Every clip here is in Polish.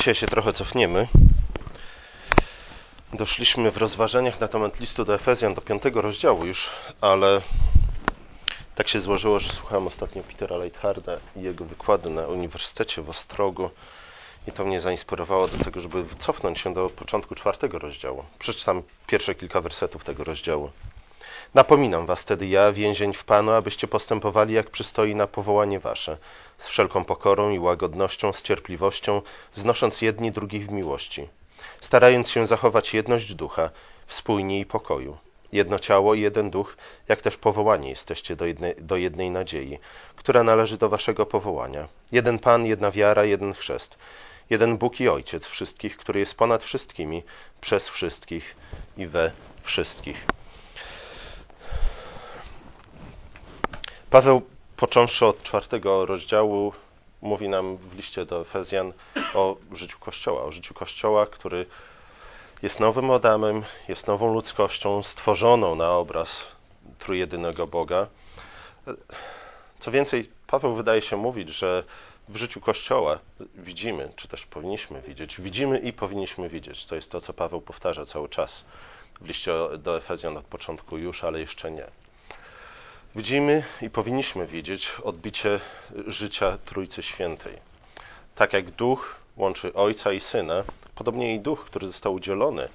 Dzisiaj się trochę cofniemy. Doszliśmy w rozważaniach na temat listu do Efezjan do piątego rozdziału już, ale tak się złożyło, że słuchałem ostatnio Petera Leitharda i jego wykładu na Uniwersytecie w Ostrogu i to mnie zainspirowało do tego, żeby cofnąć się do początku czwartego rozdziału. Przeczytam pierwsze kilka wersetów tego rozdziału. Napominam was tedy ja, więzień w Panu, abyście postępowali jak przystoi na powołanie wasze, z wszelką pokorą i łagodnością, z cierpliwością, znosząc jedni drugich w miłości, starając się zachować jedność ducha w spójnie i pokoju. Jedno ciało i jeden duch, jak też powołani jesteście do jednej, do jednej nadziei, która należy do waszego powołania. Jeden Pan, jedna wiara, jeden chrzest. Jeden Bóg i Ojciec wszystkich, który jest ponad wszystkimi, przez wszystkich i we wszystkich. Paweł, począwszy od czwartego rozdziału, mówi nam w liście do Efezjan o życiu Kościoła, o życiu Kościoła, który jest nowym Adamem, jest nową ludzkością stworzoną na obraz trójjedynego Boga. Co więcej, Paweł wydaje się mówić, że w życiu Kościoła widzimy, czy też powinniśmy widzieć, widzimy i powinniśmy widzieć. To jest to, co Paweł powtarza cały czas w liście do Efezjan od początku już, ale jeszcze nie. Widzimy i powinniśmy widzieć odbicie życia Trójcy Świętej. Tak jak Duch łączy Ojca i Syna, podobnie i Duch, który został udzielony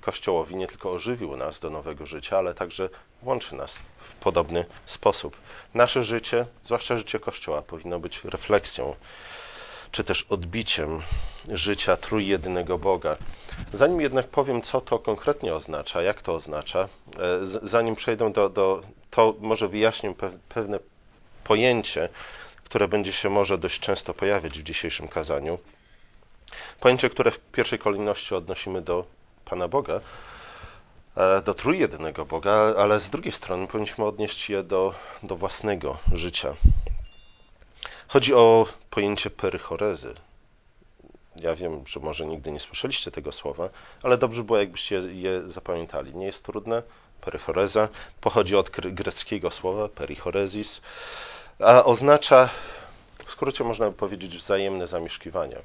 Kościołowi, nie tylko ożywił nas do nowego życia, ale także łączy nas w podobny sposób. Nasze życie, zwłaszcza życie Kościoła, powinno być refleksją czy też odbiciem życia trójjedynego Boga. Zanim jednak powiem, co to konkretnie oznacza, jak to oznacza, e, zanim przejdę do, do to może wyjaśnię pewne pojęcie, które będzie się może dość często pojawiać w dzisiejszym kazaniu. Pojęcie, które w pierwszej kolejności odnosimy do Pana Boga, e, do trójjedynego Boga, ale z drugiej strony powinniśmy odnieść je do, do własnego życia. Chodzi o pojęcie perychorezy. Ja wiem, że może nigdy nie słyszeliście tego słowa, ale dobrze było, jakbyście je zapamiętali. Nie jest trudne. Perychoreza pochodzi od greckiego słowa perichorezis, a oznacza, w skrócie można by powiedzieć, wzajemne zamieszkiwanie.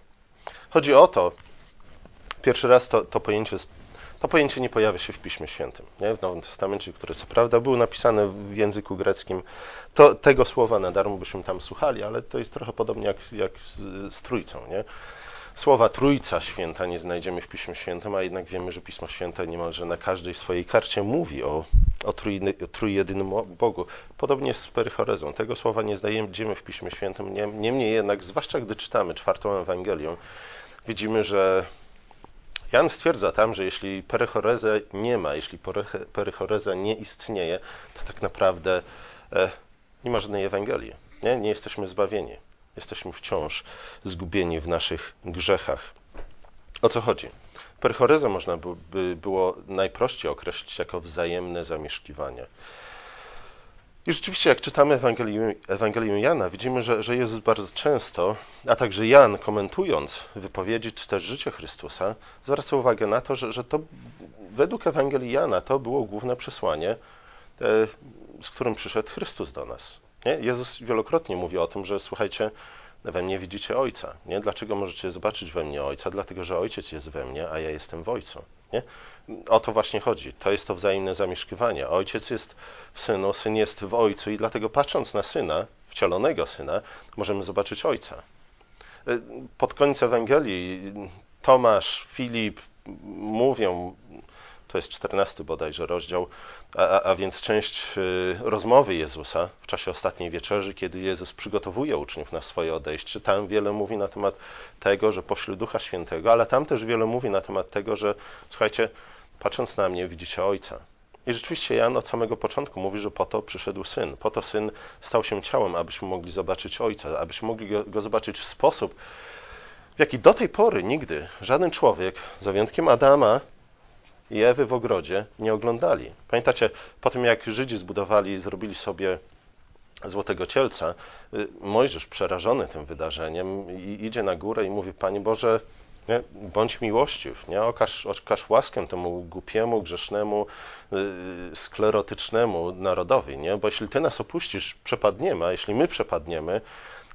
Chodzi o to, pierwszy raz to, to pojęcie to pojęcie nie pojawia się w Piśmie Świętym, nie? w Nowym Testamencie, które co prawda było napisane w języku greckim. To, tego słowa na darmo byśmy tam słuchali, ale to jest trochę podobnie jak, jak z, z Trójcą. Nie? Słowa Trójca Święta nie znajdziemy w Piśmie Świętym, a jednak wiemy, że Pismo Święte niemalże na każdej swojej karcie mówi o, o trójjedynym Bogu. Podobnie jest z perychorezą. Tego słowa nie znajdziemy w Piśmie Świętym, niemniej jednak, zwłaszcza gdy czytamy czwartą Ewangelię, widzimy, że Jan stwierdza tam, że jeśli perychorezę nie ma, jeśli perychoreza nie istnieje, to tak naprawdę e, nie ma żadnej Ewangelii. Nie? nie jesteśmy zbawieni. Jesteśmy wciąż zgubieni w naszych grzechach. O co chodzi? Perychorezę można by było najprościej określić jako wzajemne zamieszkiwanie. I rzeczywiście, jak czytamy Ewangelię, Ewangelię Jana, widzimy, że, że Jezus bardzo często, a także Jan, komentując wypowiedzi czy też życie Chrystusa, zwraca uwagę na to, że, że to według Ewangelii Jana to było główne przesłanie, e, z którym przyszedł Chrystus do nas. Nie? Jezus wielokrotnie mówi o tym, że słuchajcie, we mnie widzicie Ojca. Nie? Dlaczego możecie zobaczyć we mnie Ojca? Dlatego, że Ojciec jest we mnie, a ja jestem w Ojcu. Nie? O to właśnie chodzi. To jest to wzajemne zamieszkiwanie. Ojciec jest w Synu, Syn jest w Ojcu i dlatego patrząc na Syna, wcielonego Syna, możemy zobaczyć Ojca. Pod koniec Ewangelii Tomasz, Filip mówią, to jest 14 bodajże rozdział, a, a, więc część y, rozmowy Jezusa w czasie ostatniej wieczerzy, kiedy Jezus przygotowuje uczniów na swoje odejście. Tam wiele mówi na temat tego, że pośle Ducha Świętego, ale tam też wiele mówi na temat tego, że słuchajcie, patrząc na mnie, widzicie Ojca. I rzeczywiście Jan od samego początku mówi, że po to przyszedł Syn. Po to Syn stał się ciałem, abyśmy mogli zobaczyć Ojca, abyśmy mogli go, go zobaczyć w sposób, w jaki do tej pory nigdy żaden człowiek, za wyjątkiem Adama, i Ewy w ogrodzie nie oglądali. Pamiętacie, po tym jak Żydzi zbudowali i zrobili sobie złotego cielca, y, Mojżesz przerażony tym wydarzeniem idzie na górę i mówi, Panie Boże, nie? bądź miłościw, nie? Okaż, okaż łaskę temu głupiemu, grzesznemu, yy, sklerotycznemu narodowi, nie? bo jeśli Ty nas opuścisz, przepadniemy, a jeśli my przepadniemy,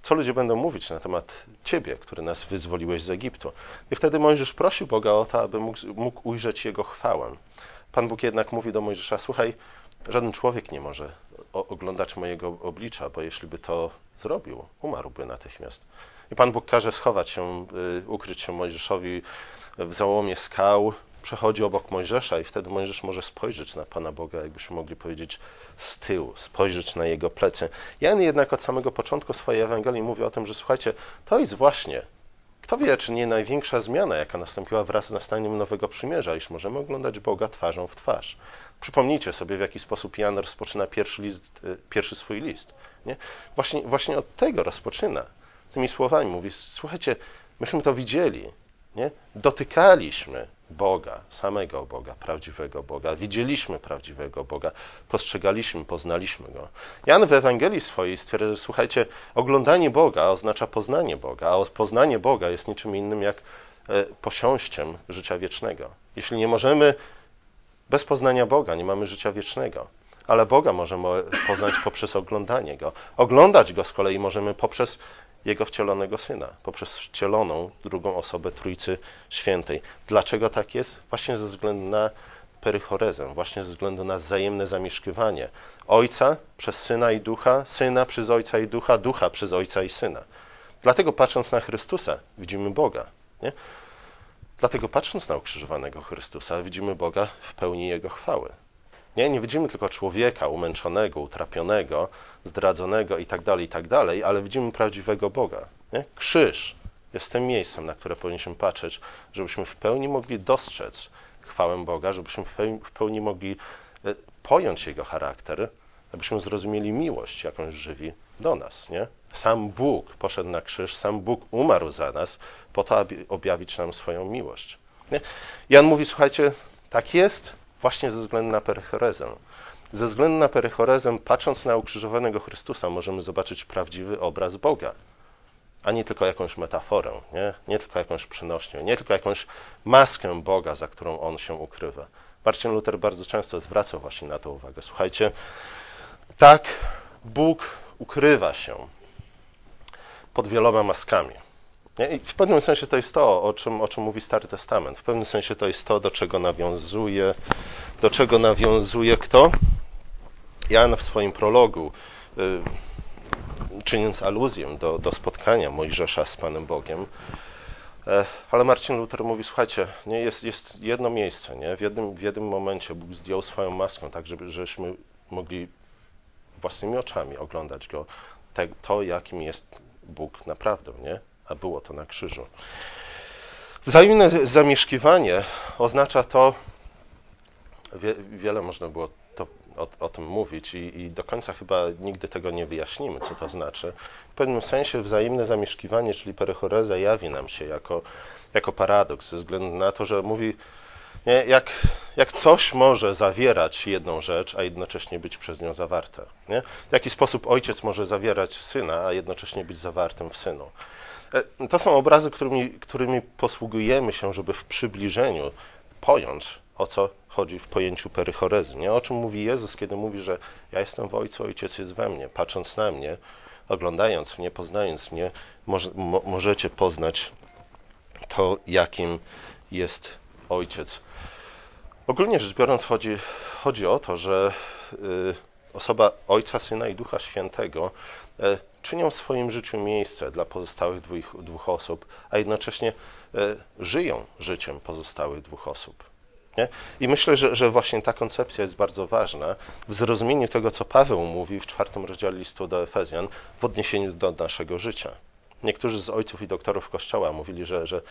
Co ludzie będą mówić na temat Ciebie, który nas wyzwoliłeś z Egiptu? I wtedy Mojżesz prosi Boga o to, aby mógł, mógł ujrzeć Jego chwałę. Pan Bóg jednak mówi do Mojżesza, słuchaj, żaden człowiek nie może oglądać mojego oblicza, bo jeśli by to zrobił, umarłby natychmiast. I Pan Bóg każe schować się, y, ukryć się Mojżeszowi w załomie skał, przechodzi obok Mojżesza i wtedy Mojżesz może spojrzeć na Pana Boga, jakbyśmy mogli powiedzieć, z tyłu, spojrzeć na Jego plecy. Jan jednak od samego początku swojej Ewangelii mówi o tym, że słuchajcie, to jest właśnie, kto wie, czy nie największa zmiana, jaka nastąpiła wraz z nastaniem Nowego Przymierza, iż możemy oglądać Boga twarzą w twarz. Przypomnijcie sobie, w jaki sposób Jan rozpoczyna pierwszy, list, y, pierwszy swój list. Nie? Właśnie, właśnie od tego rozpoczyna. Tymi słowami mówi, słuchajcie, myśmy to widzieli, nie? dotykaliśmy Boga, samego Boga, prawdziwego Boga. Widzieliśmy prawdziwego Boga, postrzegaliśmy, poznaliśmy Go. Jan w Ewangelii swojej stwierdza, że słuchajcie, oglądanie Boga oznacza poznanie Boga, a poznanie Boga jest niczym innym jak e, posiąściem życia wiecznego. Jeśli nie możemy bez poznania Boga, nie mamy życia wiecznego. Ale Boga możemy poznać poprzez oglądanie Go. Oglądać Go z kolei możemy poprzez jego wcielonego Syna, poprzez wcieloną drugą osobę Trójcy Świętej. Dlaczego tak jest? Właśnie ze względu na perychorezę, właśnie ze względu na wzajemne zamieszkiwanie. Ojca przez Syna i Ducha, Syna przez Ojca i Ducha, Ducha przez Ojca i Syna. Dlatego patrząc na Chrystusa widzimy Boga. Nie? Dlatego patrząc na ukrzyżowanego Chrystusa widzimy Boga w pełni Jego chwały. Nie, nie widzimy tylko człowieka umęczonego, utrapionego, zdradzonego itd., tak itd., tak ale widzimy prawdziwego Boga. Nie? Krzyż jest tym miejscem, na które powinniśmy patrzeć, żebyśmy w pełni mogli dostrzec chwałę Boga, żebyśmy w pełni mogli e, pojąć Jego charakter, abyśmy zrozumieli miłość, jaką żywi do nas. Nie? Sam Bóg poszedł na krzyż, sam Bóg umarł za nas, po to, aby objawić nam swoją miłość. Nie? Jan mówi, słuchajcie, tak jest, właśnie ze względu na perychorezę. Ze względu na perychorezę, patrząc na ukrzyżowanego Chrystusa, możemy zobaczyć prawdziwy obraz Boga, a nie tylko jakąś metaforę, nie, nie tylko jakąś przenośnię, nie tylko jakąś maskę Boga, za którą On się ukrywa. Marcin Luther bardzo często zwracał właśnie na to uwagę. Słuchajcie, tak Bóg ukrywa się pod wieloma maskami. W pewnym sensie to jest to, o czym, o czym mówi Stary Testament. W pewnym sensie to jest to, do czego nawiązuje, do czego nawiązuje kto? Jan w swoim prologu, y, czyniąc aluzję do, do spotkania Mojżesza z Panem Bogiem, e, ale Marcin Luther mówi, słuchajcie, nie, jest, jest jedno miejsce, nie? W, jednym, w jednym momencie Bóg zdjął swoją maskę, tak żeby, żebyśmy mogli własnymi oczami oglądać Go, to jakim jest Bóg naprawdę, nie? A było to na krzyżu. Wzajemne zamieszkiwanie oznacza to, wie, wiele można było to, o, o, tym mówić i, i, do końca chyba nigdy tego nie wyjaśnimy, co to znaczy. W pewnym sensie wzajemne zamieszkiwanie, czyli perychoreza, jawi nam się jako, jako paradoks, ze względu na to, że mówi, nie, jak, jak coś może zawierać jedną rzecz, a jednocześnie być przez nią zawarte. Nie? W jaki sposób ojciec może zawierać syna, a jednocześnie być zawartym w synu. E, to są obrazy, którymi, którymi posługujemy się, żeby w przybliżeniu pojąć, o co chodzi w pojęciu perychorezy. Nie? O czym mówi Jezus, kiedy mówi, że ja jestem w Ojcu, Ojciec jest we mnie. Patrząc na mnie, oglądając mnie, poznając mnie, może, mo, możecie poznać to, jakim jest Ojciec. Ogólnie rzecz biorąc, chodzi, chodzi o to, że y, osoba Ojca, Syna i Ducha Świętego y, czynią w swoim życiu miejsce dla pozostałych dwóch, dwóch osób, a jednocześnie e, żyją życiem pozostałych dwóch osób. Nie? I myślę, że, że właśnie ta koncepcja jest bardzo ważna w zrozumieniu tego, co Paweł mówi w czwartym rozdziale listu do Efezjan w odniesieniu do naszego życia. Niektórzy z ojców i doktorów Kościoła mówili, że, że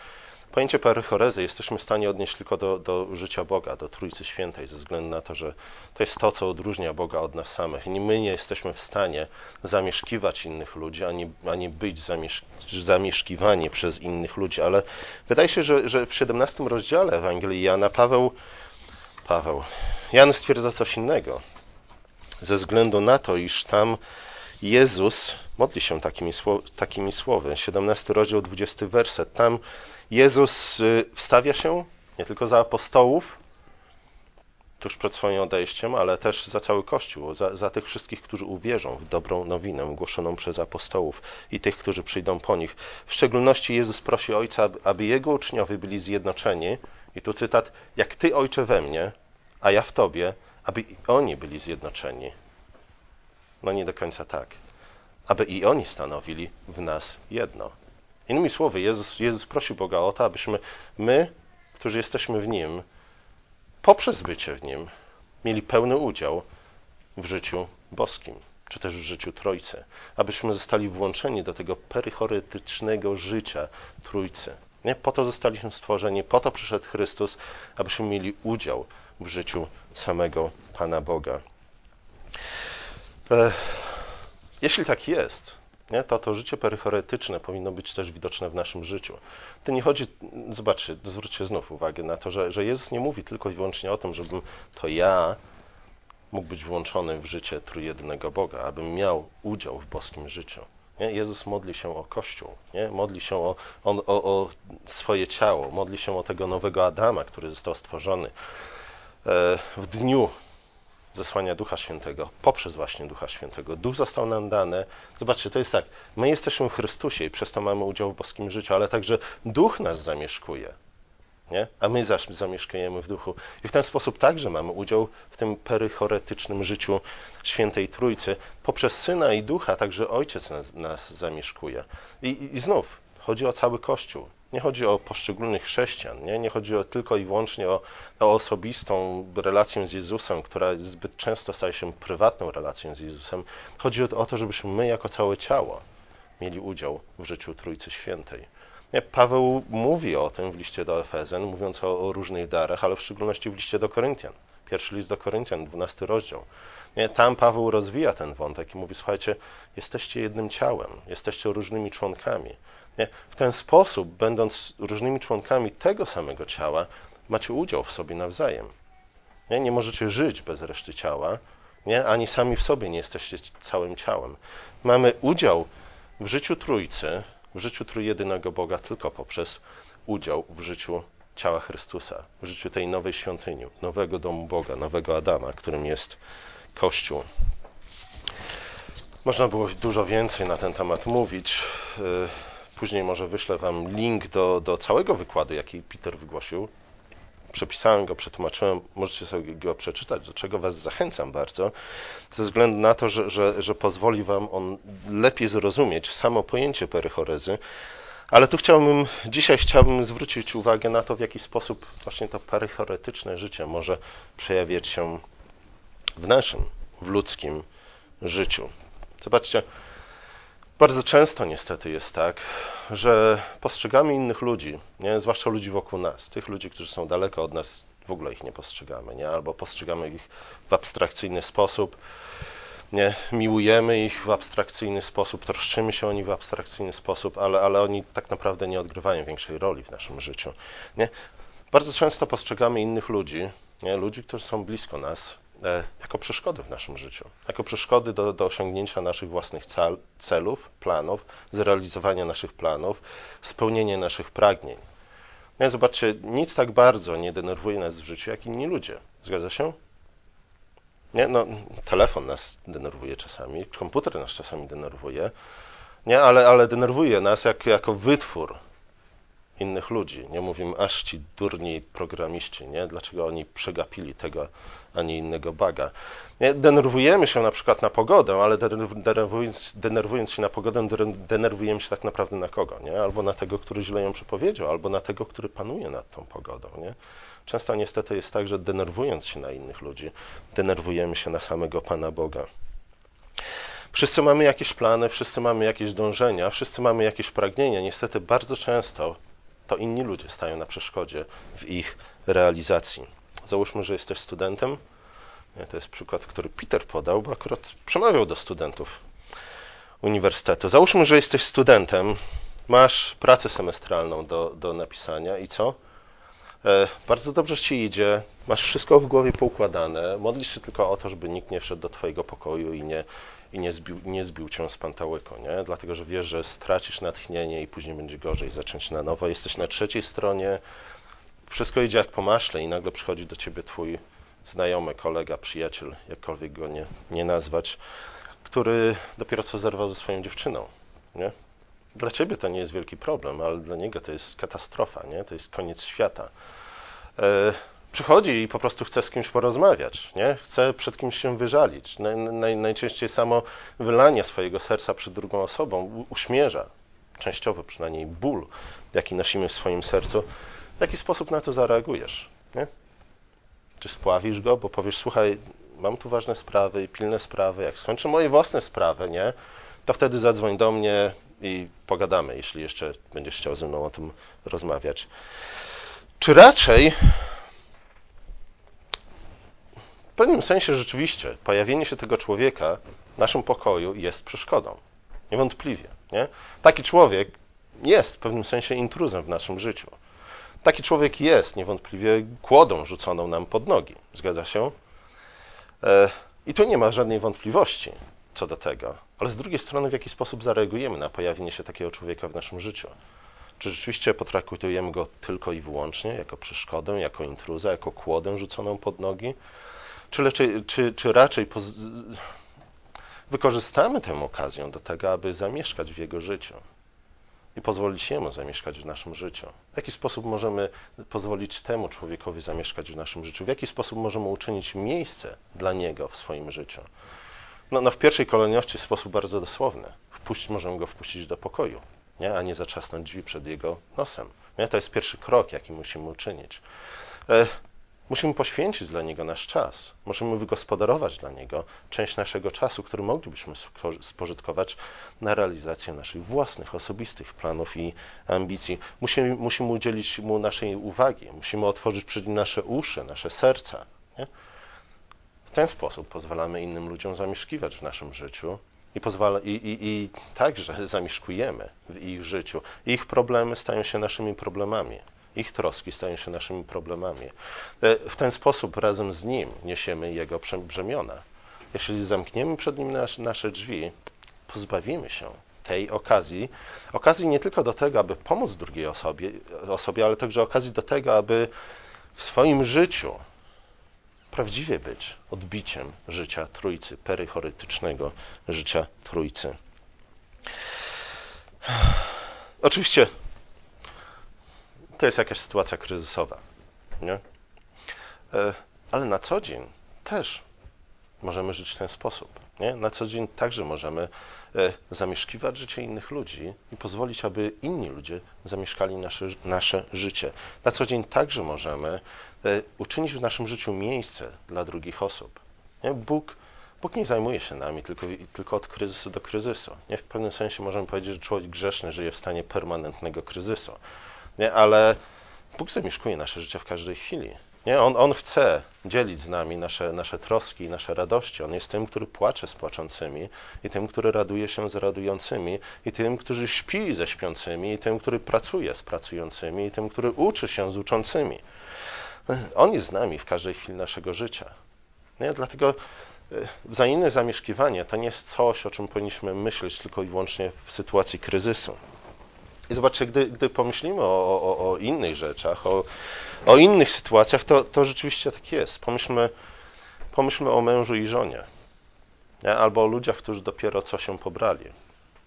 Pojęcie perychorezy jesteśmy w stanie odnieść tylko do, do życia Boga, do Trójcy Świętej, ze względu na to, że to jest to, co odróżnia Boga od nas samych. My nie jesteśmy w stanie zamieszkiwać innych ludzi, ani, ani być zamiesz zamieszkiwani przez innych ludzi. Ale wydaje się, że, że w 17 rozdziale Ewangelii Jana Paweł, Paweł, Jan stwierdza coś innego. Ze względu na to, iż tam Jezus modli się takimi, takimi słowy. 17 rozdział, 20 werset. Tam Jezus y, wstawia się nie tylko za apostołów, tuż przed swoim odejściem, ale też za cały Kościół, za, za tych wszystkich, którzy uwierzą w dobrą nowinę głoszoną przez apostołów i tych, którzy przyjdą po nich. W szczególności Jezus prosi Ojca, aby Jego uczniowie byli zjednoczeni, i tu cytat, jak Ty, Ojcze, we mnie, a ja w Tobie, aby i oni byli zjednoczeni. No nie do końca tak. Aby i oni stanowili w nas jedno. Innymi słowy, Jezus, Jezus prosił Boga o to, abyśmy my, którzy jesteśmy w Nim, poprzez bycie w Nim, mieli pełny udział w życiu boskim, czy też w życiu Trójcy. Abyśmy zostali włączeni do tego perychoretycznego życia Trójcy. Nie? Po to zostaliśmy stworzeni, po to przyszedł Chrystus, abyśmy mieli udział w życiu samego Pana Boga. E, jeśli tak jest, nie, to to życie perychoretyczne powinno być też widoczne w naszym życiu. To nie chodzi, zobaczcie, zwróćcie znów uwagę na to, że, że Jezus nie mówi tylko i wyłącznie o tym, żebym to ja mógł być włączony w życie trójjednego Boga, abym miał udział w boskim życiu. Nie? Jezus modli się o Kościół, nie? modli się o, o, o, swoje ciało, modli się o tego nowego Adama, który został stworzony e, w dniu zesłania Ducha Świętego, poprzez właśnie Ducha Świętego. Duch został nam dany. Zobaczcie, to jest tak, my jesteśmy w Chrystusie i przez to mamy udział w boskim życiu, ale także Duch nas zamieszkuje. Nie? A my zaś zamieszkujemy w duchu. I w ten sposób także mamy udział w tym perychoretycznym życiu Świętej Trójcy. Poprzez Syna i Ducha także Ojciec nas, nas zamieszkuje. I, I znów chodzi o cały Kościół. Nie chodzi o poszczególnych chrześcijan, nie, nie chodzi o, tylko i wyłącznie o, o osobistą relację z Jezusem, która zbyt często staje się prywatną relacją z Jezusem. Chodzi o, o to, żebyśmy my jako całe ciało mieli udział w życiu Trójcy Świętej. Nie, Paweł mówi o tym w liście do Efezen, mówiąc o, o, różnych darach, ale w szczególności w liście do Koryntian. Pierwszy list do Koryntian, dwunasty rozdział. Nie, tam Paweł rozwija ten wątek i mówi: Słuchajcie, jesteście jednym ciałem, jesteście różnymi członkami. Nie? W ten sposób, będąc różnymi członkami tego samego ciała, macie udział w sobie nawzajem. Nie, nie możecie żyć bez reszty ciała, nie? ani sami w sobie nie jesteście całym ciałem. Mamy udział w życiu Trójcy, w życiu Trójjedynego Boga tylko poprzez udział w życiu ciała Chrystusa, w życiu tej nowej świątyni, nowego domu Boga, nowego Adama, którym jest Kościół. Można było dużo więcej na ten temat mówić. Później może wyślę Wam link do, do całego wykładu, jaki Peter wygłosił. Przepisałem go, przetłumaczyłem, możecie sobie go przeczytać, do czego Was zachęcam bardzo, ze względu na to, że, że, że pozwoli Wam on lepiej zrozumieć samo pojęcie perychorezy. Ale tu chciałbym, dzisiaj chciałbym zwrócić uwagę na to, w jaki sposób właśnie to perychoretyczne życie może przejawiać się w naszym, w ludzkim życiu. Zobaczcie, bardzo często niestety jest tak, że postrzegamy innych ludzi, nie? zwłaszcza ludzi wokół nas, tych ludzi, którzy są daleko od nas, w ogóle ich nie postrzegamy, nie? albo postrzegamy ich w abstrakcyjny sposób, nie? miłujemy ich w abstrakcyjny sposób, troszczymy się o nich w abstrakcyjny sposób, ale, ale oni tak naprawdę nie odgrywają większej roli w naszym życiu. Nie? Bardzo często postrzegamy innych ludzi, nie? ludzi, którzy są blisko nas, jako przeszkody w naszym życiu, jako przeszkody do, do osiągnięcia naszych własnych cel, celów, planów, zrealizowania naszych planów, spełnienia naszych pragnień. No zobaczcie, nic tak bardzo nie denerwuje nas w życiu, jak inni ludzie. Zgadza się? Nie? No, telefon nas denerwuje czasami, komputer nas czasami denerwuje, nie? Ale, ale denerwuje nas jak, jako wytwór innych ludzi. Nie mówimy, aż ci durni programiści, nie? Dlaczego oni przegapili tego, a nie innego baga. Denerwujemy się na przykład na pogodę, ale denerwując, denerwując się na pogodę, denerwujemy się tak naprawdę na kogo, nie? Albo na tego, który źle ją przepowiedział, albo na tego, który panuje nad tą pogodą, nie? Często niestety jest tak, że denerwując się na innych ludzi, denerwujemy się na samego Pana Boga. Wszyscy mamy jakieś plany, wszyscy mamy jakieś dążenia, wszyscy mamy jakieś pragnienia. Niestety bardzo często to inni ludzie stają na przeszkodzie w ich realizacji. Załóżmy, że jesteś studentem. To jest przykład, który Peter podał, bo akurat przemawiał do studentów uniwersytetu. Załóżmy, że jesteś studentem, masz pracę semestralną do, do napisania i co? E, bardzo dobrze ci idzie, masz wszystko w głowie poukładane, modlisz się tylko o to, żeby nikt nie wszedł do twojego pokoju i nie, i nie, zbił, nie zbił cię z pantałyku, nie? Dlatego, że wiesz, że stracisz natchnienie i później będzie gorzej, zacząć na nowo. Jesteś na trzeciej stronie, wszystko idzie jak po maśle i nagle przychodzi do ciebie twój znajomy, kolega, przyjaciel, jakkolwiek go nie, nie nazwać, który dopiero co zerwał ze swoją dziewczyną. Nie? Dla ciebie to nie jest wielki problem, ale dla niego to jest katastrofa, nie? to jest koniec świata. E, przychodzi i po prostu chce z kimś porozmawiać, nie? chce przed kimś się wyżalić. Naj, naj, najczęściej samo wylanie swojego serca przed drugą osobą uśmierza, częściowo przynajmniej ból, jaki nosimy w swoim sercu. W jaki sposób na to zareagujesz? Nie? Czy spławisz go, bo powiesz, słuchaj, mam tu ważne sprawy, pilne sprawy, jak skończę moje własne sprawy, nie? to wtedy zadzwoń do mnie i pogadamy, jeśli jeszcze będziesz chciał ze mną o tym rozmawiać. Czy raczej w pewnym sensie rzeczywiście pojawienie się tego człowieka w naszym pokoju jest przeszkodą. Niewątpliwie. Nie? Taki człowiek jest w pewnym sensie intruzem w naszym życiu. Taki człowiek jest niewątpliwie kłodą rzuconą nam pod nogi. Zgadza się? E, I tu nie ma żadnej wątpliwości co do tego. Ale z drugiej strony, w jaki sposób zareagujemy na pojawienie się takiego człowieka w naszym życiu? Czy rzeczywiście potraktujemy go tylko i wyłącznie jako przeszkodę, jako intruza, jako kłodę rzuconą pod nogi? Czy, raczej, czy, czy raczej wykorzystamy tę okazję do tego, aby zamieszkać w jego życiu i pozwolić jemu zamieszkać w naszym życiu? W jaki sposób możemy pozwolić temu człowiekowi zamieszkać w naszym życiu? W jaki sposób możemy uczynić miejsce dla niego w swoim życiu? No, no w pierwszej kolejności w sposób bardzo dosłowny. Wpuść, możemy go wpuścić do pokoju, nie? a nie zatrzasnąć drzwi przed jego nosem. Nie? To jest pierwszy krok, jaki musimy uczynić. Musimy poświęcić dla niego nasz czas. Musimy wygospodarować dla niego część naszego czasu, który moglibyśmy spożytkować na realizację naszych własnych, osobistych planów i ambicji. Musimy, musimy udzielić mu naszej uwagi. Musimy otworzyć przed nim nasze uszy, nasze serca. Nie? W ten sposób pozwalamy innym ludziom zamieszkiwać w naszym życiu i, pozwala, i, i, i także zamieszkujemy w ich życiu. Ich problemy stają się naszymi problemami. Ich troski stają się naszymi problemami. E, w ten sposób razem z Nim niesiemy Jego brzemiona. Jeśli zamkniemy przed Nim nasze, nasze drzwi, pozbawimy się tej okazji. Okazji nie tylko do tego, aby pomóc drugiej osobie, osobie ale także okazji do tego, aby w swoim życiu prawdziwie być odbiciem życia Trójcy, perychorytycznego życia Trójcy. Oczywiście to jest jakaś sytuacja kryzysowa, nie? E, ale na co dzień też możemy żyć w ten sposób. Nie? Na co dzień także możemy e, zamieszkiwać życie innych ludzi i pozwolić, aby inni ludzie zamieszkali nasze, nasze życie. Na co dzień także możemy e, uczynić w naszym życiu miejsce dla drugich osób. Nie? Bóg, Bóg nie zajmuje się nami tylko, tylko od kryzysu do kryzysu. Nie? W pewnym sensie możemy powiedzieć, że człowiek grzeszny żyje w stanie permanentnego kryzysu. Nie? Ale Bóg zamieszkuje nasze życie w każdej chwili. Nie? On, on chce dzielić z nami nasze, nasze troski i nasze radości. On jest tym, który płacze z płaczącymi, i tym, który raduje się z radującymi, i tym, który śpi ze śpiącymi, i tym, który pracuje z pracującymi, i tym, który uczy się z uczącymi. On jest z nami w każdej chwili naszego życia. Nie? Dlatego e, wzajemne zamieszkiwanie to nie jest coś, o czym powinniśmy myśleć tylko i wyłącznie w sytuacji kryzysu. I zobaczcie, gdy, gdy pomyślimy o, o, o innych rzeczach, o, o innych sytuacjach, to, to rzeczywiście tak jest. Pomyślmy, pomyślmy o mężu i żonie, nie? albo o ludziach, którzy dopiero co się pobrali.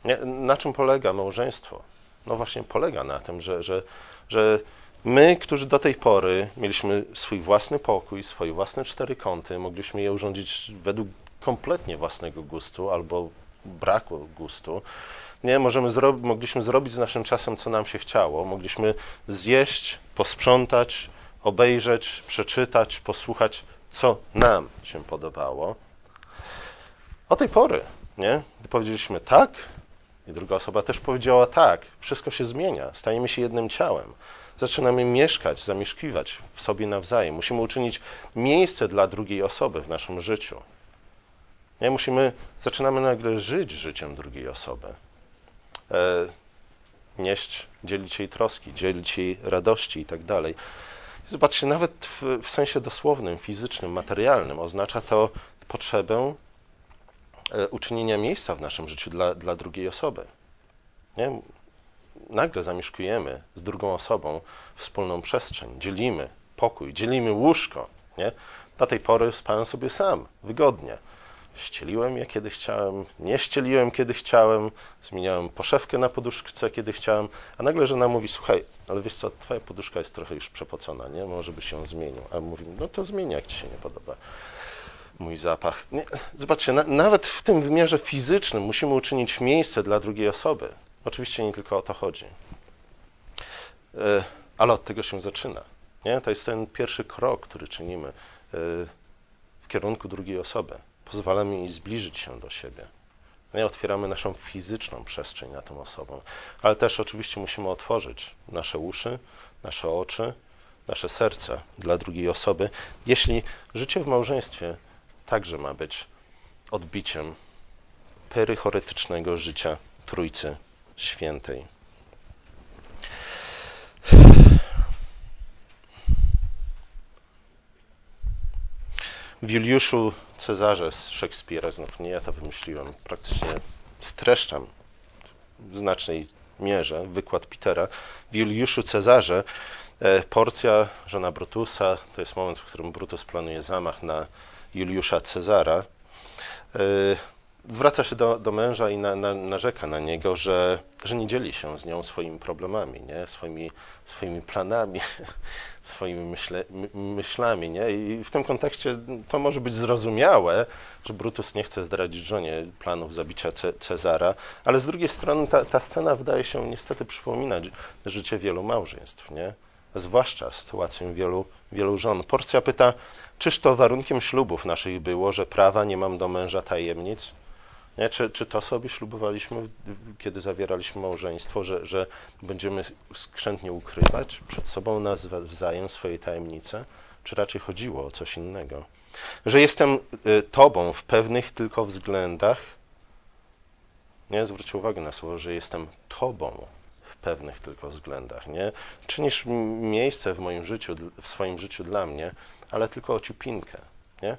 Nie? Na czym polega małżeństwo? No właśnie polega na tym, że, że, że my, którzy do tej pory mieliśmy swój własny pokój, swoje własne cztery kąty, mogliśmy je urządzić według kompletnie własnego gustu albo braku gustu, nie, możemy zro mogliśmy zrobić z naszym czasem, co nam się chciało. Mogliśmy zjeść, posprzątać, obejrzeć, przeczytać, posłuchać, co nam się podobało. O tej pory, nie? Gdy powiedzieliśmy tak, i druga osoba też powiedziała tak, wszystko się zmienia, stajemy się jednym ciałem. Zaczynamy mieszkać, zamieszkiwać w sobie nawzajem. Musimy uczynić miejsce dla drugiej osoby w naszym życiu. Nie? Musimy, zaczynamy nagle żyć życiem drugiej osoby. E, nieść, dzielić jej troski, dzielić jej radości i tak dalej. Zobaczcie, nawet w, w sensie dosłownym, fizycznym, materialnym oznacza to potrzebę e, uczynienia miejsca w naszym życiu dla, dla drugiej osoby. Nie? Nagle zamieszkujemy z drugą osobą wspólną przestrzeń, dzielimy pokój, dzielimy łóżko. Nie? Do tej pory spałem sobie sam, wygodnie. Ścieliłem je, kiedy chciałem, nie ścieliłem, kiedy chciałem, zmieniałem poszewkę na poduszce, kiedy chciałem, a nagle żona mówi, słuchaj, ale wiesz co, twoja poduszka jest trochę już przepocona, nie? Może byś ją zmienił. A mówi, no to zmień, jak ci się nie podoba mój zapach. Nie, zobaczcie, na, nawet w tym wymiarze fizycznym musimy uczynić miejsce dla drugiej osoby. Oczywiście nie tylko o to chodzi. E, ale od tego się zaczyna. Nie? To jest ten pierwszy krok, który czynimy e, w kierunku drugiej osoby. Pozwalamy jej zbliżyć się do siebie. Nie otwieramy naszą fizyczną przestrzeń na tą osobą, ale też oczywiście musimy otworzyć nasze uszy, nasze oczy, nasze serce dla drugiej osoby, jeśli życie w małżeństwie także ma być odbiciem perychoretycznego życia Trójcy Świętej. W Juliuszu Cezarze z Szekspira, znów nie ja to wymyśliłem, praktycznie streszczam w znacznej mierze wykład Petera. W Juliuszu Cezarze e, Porcja, żona Brutusa, to jest moment, w którym Brutus planuje zamach na Juliusza Cezara, e, zwraca się do, do męża i na, na, narzeka na niego, że, że nie dzieli się z nią swoimi problemami, nie? Swoimi, swoimi planami, swoimi myśle, myślami. Nie? I w tym kontekście to może być zrozumiałe, że Brutus nie chce zdradzić żonie planów zabicia Ce Cezara, ale z drugiej strony ta, ta scena wydaje się niestety przypominać życie wielu małżeństw. Nie? zwłaszcza sytuację wielu, wielu żon. Porcja pyta, czyż to warunkiem ślubów naszych było, że prawa nie mam do męża tajemnic? Nie? Czy, czy to sobie ślubowaliśmy, kiedy zawieraliśmy małżeństwo, że, że będziemy skrzętnie ukrywać przed sobą nawzajem swoje tajemnice? Czy raczej chodziło o coś innego? Że jestem y, Tobą w pewnych tylko względach. Nie zwróćcie uwagi na słowo, że jestem Tobą w pewnych tylko względach. Nie? Czynisz miejsce w moim życiu, w swoim życiu dla mnie, ale tylko o ciupinkę. Nie?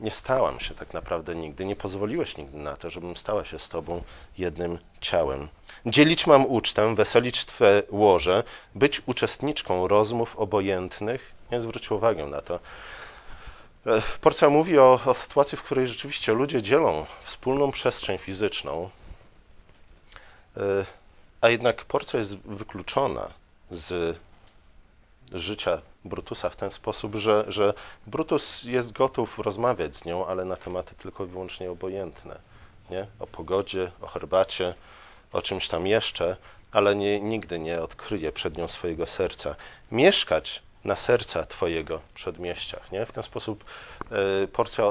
Nie stałam się tak naprawdę nigdy, nie pozwoliłeś nigdy na to, żebym stała się z Tobą jednym ciałem. Dzielić mam ucztę, weselić Twe łoże, być uczestniczką rozmów obojętnych. Nie zwróć uwagę na to. Porcja mówi o, o sytuacji, w której rzeczywiście ludzie dzielą wspólną przestrzeń fizyczną, a jednak porcja jest wykluczona z życia Brutusa w ten sposób, że, że Brutus jest gotów rozmawiać z nią, ale na tematy tylko i wyłącznie obojętne. Nie? O pogodzie, o herbacie, o czymś tam jeszcze, ale nie, nigdy nie odkryje przed nią swojego serca. Mieszkać na serca Twojego przedmieściach. Nie? W ten sposób e, Porcja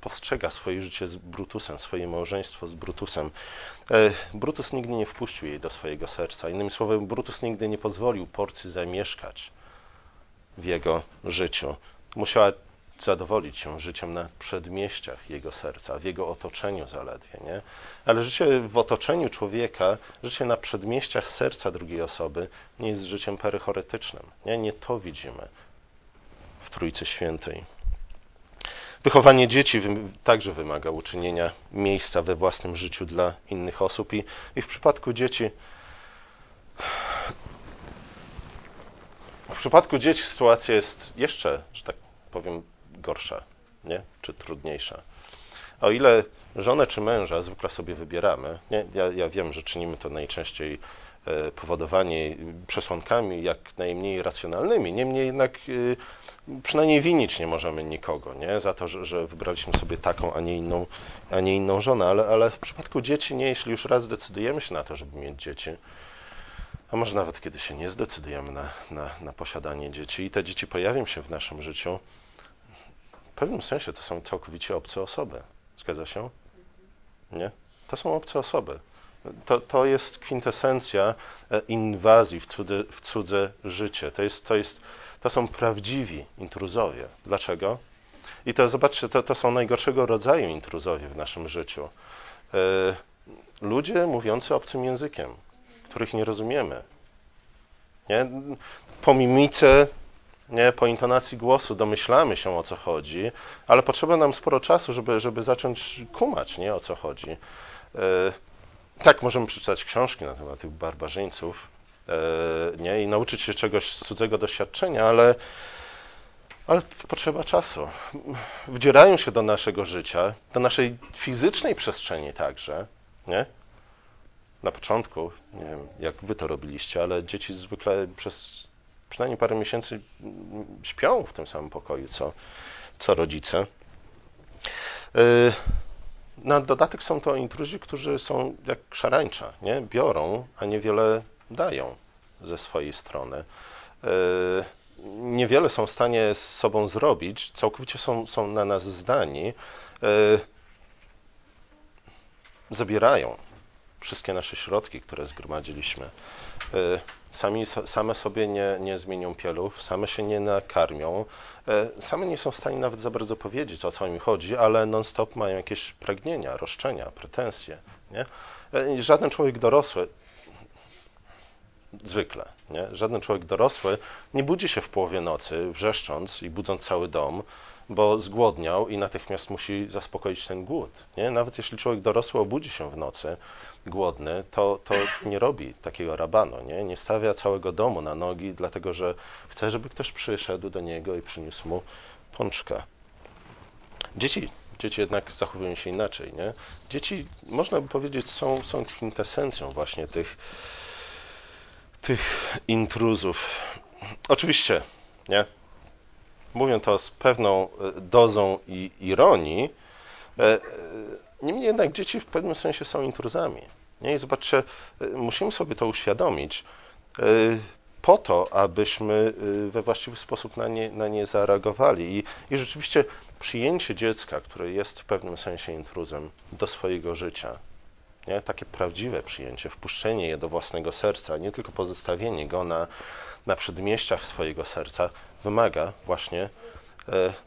postrzega swoje życie z Brutusem, swoje małżeństwo z Brutusem. E, Brutus nigdy nie wpuścił jej do swojego serca. Innymi słowy, Brutus nigdy nie pozwolił Porcji zamieszkać w jego życiu. Musiała zadowolić się życiem na przedmieściach jego serca, w jego otoczeniu zaledwie, nie? Ale życie w otoczeniu człowieka, życie na przedmieściach serca drugiej osoby nie jest życiem perychoretycznym, nie? Nie to widzimy w Trójcy Świętej. Wychowanie dzieci także wymaga uczynienia miejsca we własnym życiu dla innych osób i, i w przypadku dzieci przypadku dzieci sytuacja jest jeszcze, że tak powiem, gorsza, nie? czy trudniejsza. O ile żonę czy męża zwykle sobie wybieramy, nie? Ja, ja wiem, że czynimy to najczęściej e, powodowani przesłankami jak najmniej racjonalnymi, niemniej jednak e, przynajmniej winić nie możemy nikogo nie? za to, że, że wybraliśmy sobie taką, a nie inną, a nie inną żonę, ale, ale w przypadku dzieci nie, jeśli już raz zdecydujemy się na to, żeby mieć dzieci, a może nawet kiedy się nie zdecydujemy na, na, na posiadanie dzieci i te dzieci pojawią się w naszym życiu, w pewnym sensie to są całkowicie obce osoby. Zgadza się? Nie? To są obce osoby. To, to jest kwintesencja e, inwazji w cudze, w cudze życie. To, jest, to, jest, to są prawdziwi intruzowie. Dlaczego? I to zobaczcie, to, to są najgorszego rodzaju intruzowie w naszym życiu. E, ludzie mówiący obcym językiem, których nie rozumiemy. Nie? Po mimice, nie? po intonacji głosu domyślamy się o co chodzi, ale potrzeba nam sporo czasu, żeby, żeby zacząć kumać, nie? o co chodzi. E, tak, możemy przeczytać książki na temat tych barbarzyńców e, nie? i nauczyć się czegoś z cudzego doświadczenia, ale Ale potrzeba czasu. Wdzierają się do naszego życia, do naszej fizycznej przestrzeni także, nie? Na początku, nie wiem, jak wy to robiliście, ale dzieci zwykle przez przynajmniej parę miesięcy śpią w tym samym pokoju, co, co rodzice. Y, na dodatek są to intruzi, którzy są jak szarańcza, nie? Biorą, a niewiele dają ze swojej strony. Y, niewiele są w stanie z sobą zrobić, całkowicie są, są na nas zdani. Y, zabierają wszystkie nasze środki, które zgromadziliśmy. Sami, same sobie nie, nie zmienią pieluch, same się nie nakarmią, e, same nie są w stanie nawet za bardzo powiedzieć, o co im chodzi, ale non-stop mają jakieś pragnienia, roszczenia, pretensje. Nie? E, żaden człowiek dorosły, zwykle, nie? żaden człowiek dorosły nie budzi się w połowie nocy, wrzeszcząc i budząc cały dom, bo zgłodniał i natychmiast musi zaspokoić ten głód. Nie? Nawet jeśli człowiek dorosły obudzi się w nocy, głodny, to, to nie robi takiego rabanu, nie? nie stawia całego domu na nogi, dlatego że chce, żeby ktoś przyszedł do niego i przyniósł mu pączka. Dzieci, dzieci jednak zachowują się inaczej. Nie? Dzieci, można by powiedzieć, są, są kwintesencją właśnie tych, tych intruzów. Oczywiście, nie? Mówię to z pewną e, dozą i ironii, e, Niemniej jednak dzieci w pewnym sensie są intruzami. Nie? I zobaczcie, y, musimy sobie to uświadomić y, po to, abyśmy y, we właściwy sposób na nie, na nie zareagowali. I, I rzeczywiście przyjęcie dziecka, które jest w pewnym sensie intruzem do swojego życia, nie? takie prawdziwe przyjęcie, wpuszczenie je do własnego serca, nie tylko pozostawienie go na, na przedmieściach swojego serca, wymaga właśnie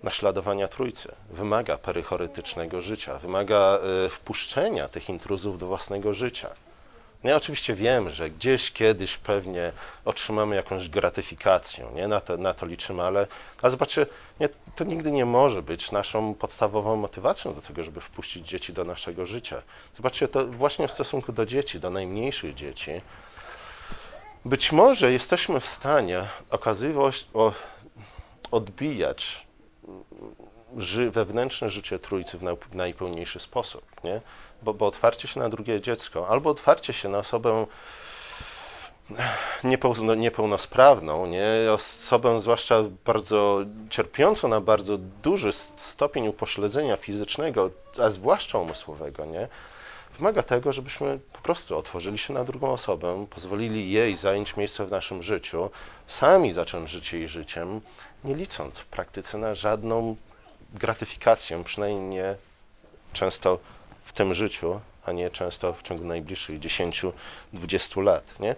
naśladowania Trójcy. Wymaga perychorytycznego życia, wymaga e, wpuszczenia tych intruzów do własnego życia. No ja oczywiście wiem, że gdzieś kiedyś pewnie otrzymamy jakąś gratyfikację, nie? Na, to, na to liczymy, ale, ale zobaczcie, nie, to nigdy nie może być naszą podstawową motywacją do tego, żeby wpuścić dzieci do naszego życia. Zobaczcie, to właśnie w stosunku do dzieci, do najmniejszych dzieci, być może jesteśmy w stanie okazywać, odbijać ży, wewnętrzne życie Trójcy w najpełniejszy sposób, nie? Bo, bo otwarcie się na drugie dziecko, albo otwarcie się na osobę niepełnosprawną, nie? osobę zwłaszcza bardzo cierpiącą na bardzo duży stopień upośledzenia fizycznego, a zwłaszcza umysłowego, nie? Wymaga tego, żebyśmy po prostu otworzyli się na drugą osobę, pozwolili jej zająć miejsce w naszym życiu, sami zacząć żyć jej życiem, nie licząc w praktyce na żadną gratyfikację, przynajmniej nie często w tym życiu, a nie często w ciągu najbliższych 10-20 lat. Nie?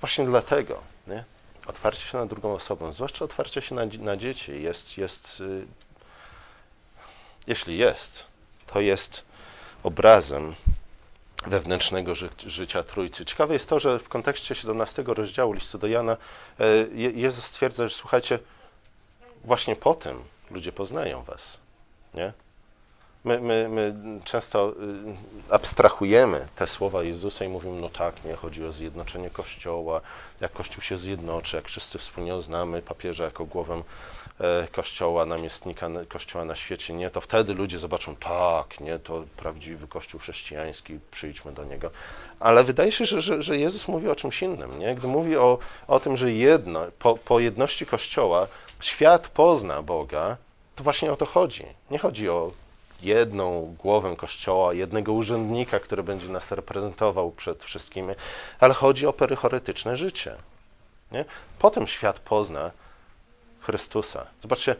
Właśnie dlatego nie? otwarcie się na drugą osobę, zwłaszcza otwarcie się na, na dzieci, jest, jest y, jeśli jest, to jest obrazem wewnętrznego ży życia Trójcy. Ciekawe jest to, że w kontekście 17 rozdziału listu do Jana e, Jezus stwierdza, że słuchajcie, właśnie po tym ludzie poznają was. Nie? My, my, my często y, abstrahujemy te słowa Jezusa i mówimy, no tak, nie, chodzi o zjednoczenie Kościoła, jak Kościół się zjednoczy, jak wszyscy wspólnie uznamy papieża jako głowę Kościoła, namiestnika Kościoła na świecie, nie, to wtedy ludzie zobaczą, tak, nie, to prawdziwy Kościół chrześcijański, przyjdźmy do niego. Ale wydaje się, że, że, że Jezus mówi o czymś innym, nie? Gdy mówi o, o tym, że jedno, po, po jedności Kościoła świat pozna Boga, to właśnie o to chodzi. Nie chodzi o jedną głowę Kościoła, jednego urzędnika, który będzie nas reprezentował przed wszystkimi, ale chodzi o perychorytyczne życie. Nie? Potem świat pozna Chrystusa. Zobaczcie,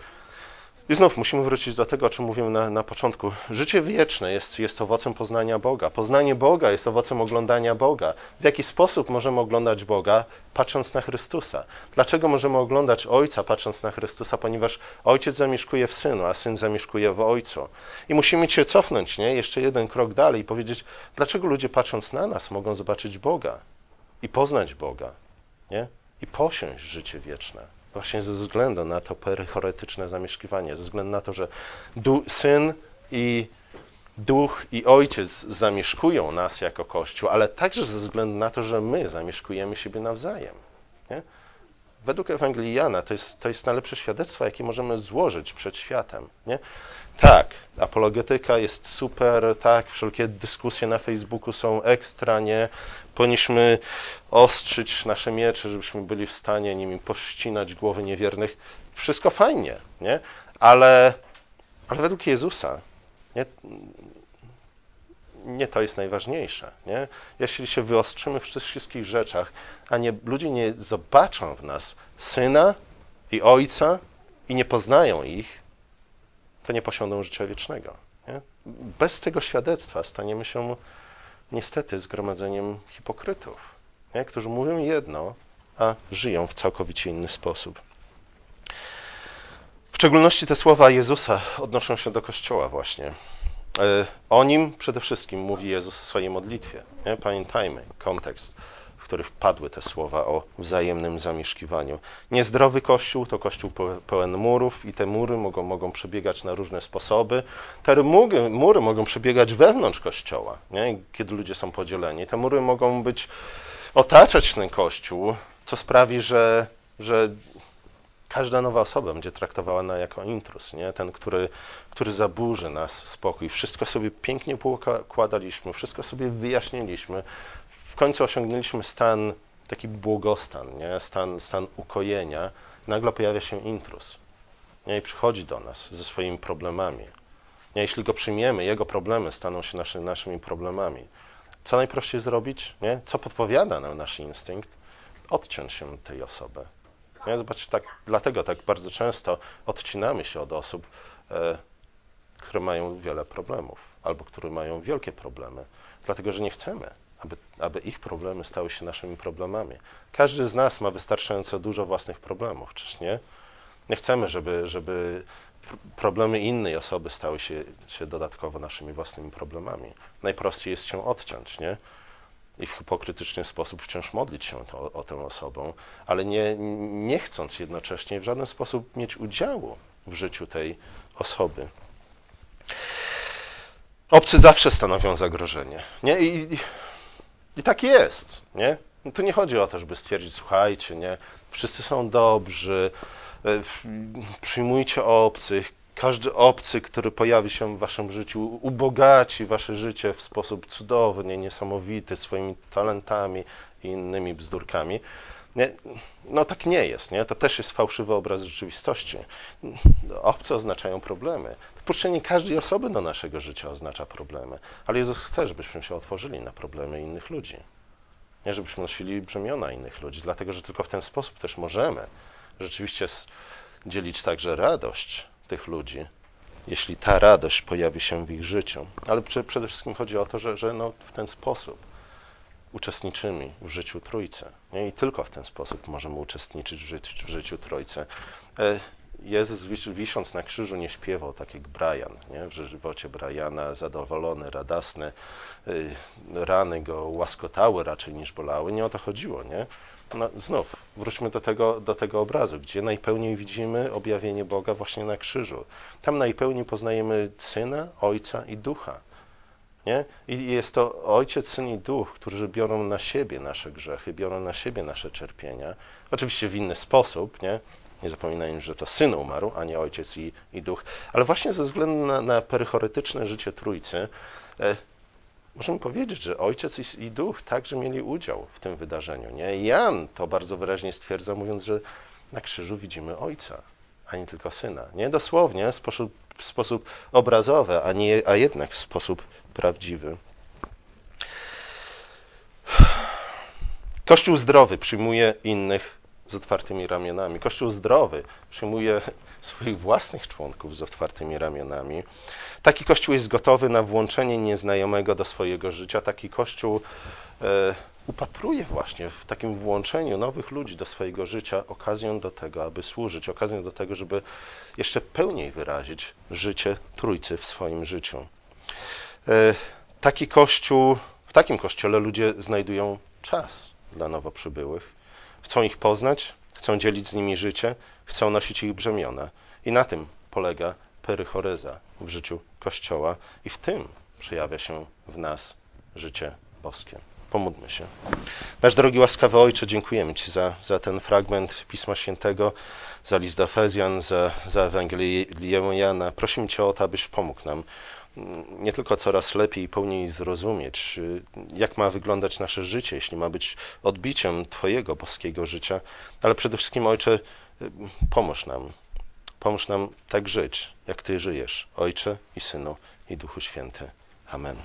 i znów musimy wrócić do tego, o czym mówiłem na, na początku. Życie wieczne jest, jest owocem poznania Boga. Poznanie Boga jest owocem oglądania Boga. W jaki sposób możemy oglądać Boga, patrząc na Chrystusa? Dlaczego możemy oglądać Ojca, patrząc na Chrystusa? Ponieważ Ojciec zamieszkuje w Synu, a Syn zamieszkuje w Ojcu. I musimy się cofnąć, nie? Jeszcze jeden krok dalej i powiedzieć, dlaczego ludzie patrząc na nas mogą zobaczyć Boga i poznać Boga, nie? I posiąść życie wieczne właśnie ze względu na to perychoretyczne zamieszkiwanie, ze względu na to, że Syn i Duch i Ojciec zamieszkują nas jako Kościół, ale także ze względu na to, że my zamieszkujemy siebie nawzajem. Nie? Według Ewangelii Jana to jest, to jest najlepsze świadectwo, jakie możemy złożyć przed światem. Nie? Tak, apologetyka jest super, tak, wszelkie dyskusje na Facebooku są ekstra, nie? Powinniśmy ostrzyć nasze miecze, żebyśmy byli w stanie nimi pościnać głowy niewiernych. Wszystko fajnie, nie? Ale, ale według Jezusa nie, nie to jest najważniejsze. Nie? Jeśli się wyostrzymy w wszystkich rzeczach, a nie, ludzie nie zobaczą w nas Syna i Ojca i nie poznają ich, to nie posiądą życia wiecznego. Nie? Bez tego świadectwa staniemy się niestety zgromadzeniem hipokrytów, nie? którzy mówią jedno, a żyją w całkowicie inny sposób. W szczególności te słowa Jezusa odnoszą się do Kościoła właśnie. E, o nim przede wszystkim mówi Jezus w swojej modlitwie. Nie? Pamiętajmy kontekst, w których padły te słowa o wzajemnym zamieszkiwaniu. Niezdrowy kościół to kościół pełen murów i te mury mogą, mogą przebiegać na różne sposoby. Te mury, mury mogą przebiegać wewnątrz kościoła, nie? kiedy ludzie są podzieleni. Te mury mogą być otaczać ten kościół, co sprawi, że, że każda nowa osoba będzie traktowała nas jako intrus, nie? ten, który, który zaburzy nas spokój. Wszystko sobie pięknie poukładaliśmy, wszystko sobie wyjaśniliśmy. W końcu osiągnęliśmy stan, taki błogostan, nie? Stan, stan ukojenia. Nagle pojawia się intrus nie? i przychodzi do nas ze swoimi problemami. Nie? Jeśli go przyjmiemy, jego problemy staną się naszy, naszymi problemami. Co najprościej zrobić? Nie? Co podpowiada nam nasz instynkt? Odciąć się od tej osoby nie? Zobaczcie, tak, dlatego tak bardzo często odcinamy się od osób, e, które mają wiele problemów albo które mają wielkie problemy, dlatego że nie chcemy, aby, aby ich problemy stały się naszymi problemami. Każdy z nas ma wystarczająco dużo własnych problemów, czyż nie? Nie chcemy, żeby, żeby problemy innej osoby stały się, się dodatkowo naszymi własnymi problemami. Najprościej jest się odciąć, nie? I w hipokrytyczny sposób wciąż modlić się to, o tę osobą, ale nie, nie chcąc jednocześnie w żaden sposób mieć udziału w życiu tej osoby. Obcy zawsze stanowią zagrożenie. Nie? I, i, i tak jest. Nie? No tu nie chodzi o to, żeby stwierdzić, słuchajcie, nie, wszyscy są dobrzy, e, przyjmujcie obcych, każdy obcy, który pojawi się w waszym życiu, ubogaci wasze życie w sposób cudowny, niesamowity, swoimi talentami i innymi bzdurkami. Nie, no tak nie jest, nie? To też jest fałszywy obraz rzeczywistości. Obce oznaczają problemy. Wpuszczenie każdej osoby do naszego życia oznacza problemy. Ale Jezus chce, żebyśmy się otworzyli na problemy innych ludzi. Nie, żebyśmy nosili brzemiona innych ludzi, dlatego że tylko w ten sposób też możemy rzeczywiście dzielić także radość tych ludzi, jeśli ta radość pojawi się w ich życiu. Ale przede wszystkim chodzi o to, że, że no w ten sposób uczestniczymy w życiu Trójcy. Nie? I tylko w ten sposób możemy uczestniczyć w życiu, w życiu Trójcy. E, Jezus wisząc na krzyżu nie śpiewał tak jak Brian, nie? w żywocie Briana, zadowolony, radosny, e, rany go łaskotały raczej niż bolały. Nie o to chodziło, nie? No, znów wróćmy do tego, do tego obrazu, gdzie najpełniej widzimy objawienie Boga właśnie na krzyżu. Tam najpełniej poznajemy Syna, Ojca i Ducha. Nie? I jest to Ojciec, Syn i Duch, którzy biorą na siebie nasze grzechy, biorą na siebie nasze cierpienia. Oczywiście w inny sposób, nie? Nie zapominajmy, że to Syn umarł, a nie Ojciec i, i Duch. Ale właśnie ze względu na, na życie Trójcy, e, możemy powiedzieć, że Ojciec i Duch także mieli udział w tym wydarzeniu. Nie? Jan to bardzo wyraźnie stwierdza, mówiąc, że na krzyżu widzimy Ojca, a nie tylko Syna. Nie dosłownie, sposób, w sposób obrazowy, a, nie, a jednak w sposób prawdziwy. Kościół zdrowy przyjmuje innych z otwartymi ramionami. Kościół zdrowy przyjmuje swoich własnych członków z otwartymi ramionami. Taki Kościół jest gotowy na włączenie nieznajomego do swojego życia. Taki Kościół e, upatruje właśnie w takim włączeniu nowych ludzi do swojego życia okazję do tego, aby służyć, okazję do tego, żeby jeszcze pełniej wyrazić życie Trójcy w swoim życiu. E, taki Kościół, w takim Kościele ludzie znajdują czas dla nowo przybyłych. Chcą ich poznać, chcą dzielić z nimi życie, chcą nosić ich brzemiona. I na tym polega perychoryza w życiu Kościoła i w tym przejawia się w nas życie boskie. Pomódlmy się. Nasz drogi łaskawy Ojcze, dziękujemy Ci za, za ten fragment Pisma Świętego, za list do Efezjan, za, za Ewangelię Jana. Prosimy Cię o to, abyś pomógł nam nie tylko coraz lepiej i pełniej zrozumieć, jak ma wyglądać nasze życie, jeśli ma być odbiciem Twojego boskiego życia, ale przede wszystkim, Ojcze, pomóż nam. Pomóż nam tak żyć, jak Ty żyjesz, Ojcze i Synu i Duchu Święty. Amen.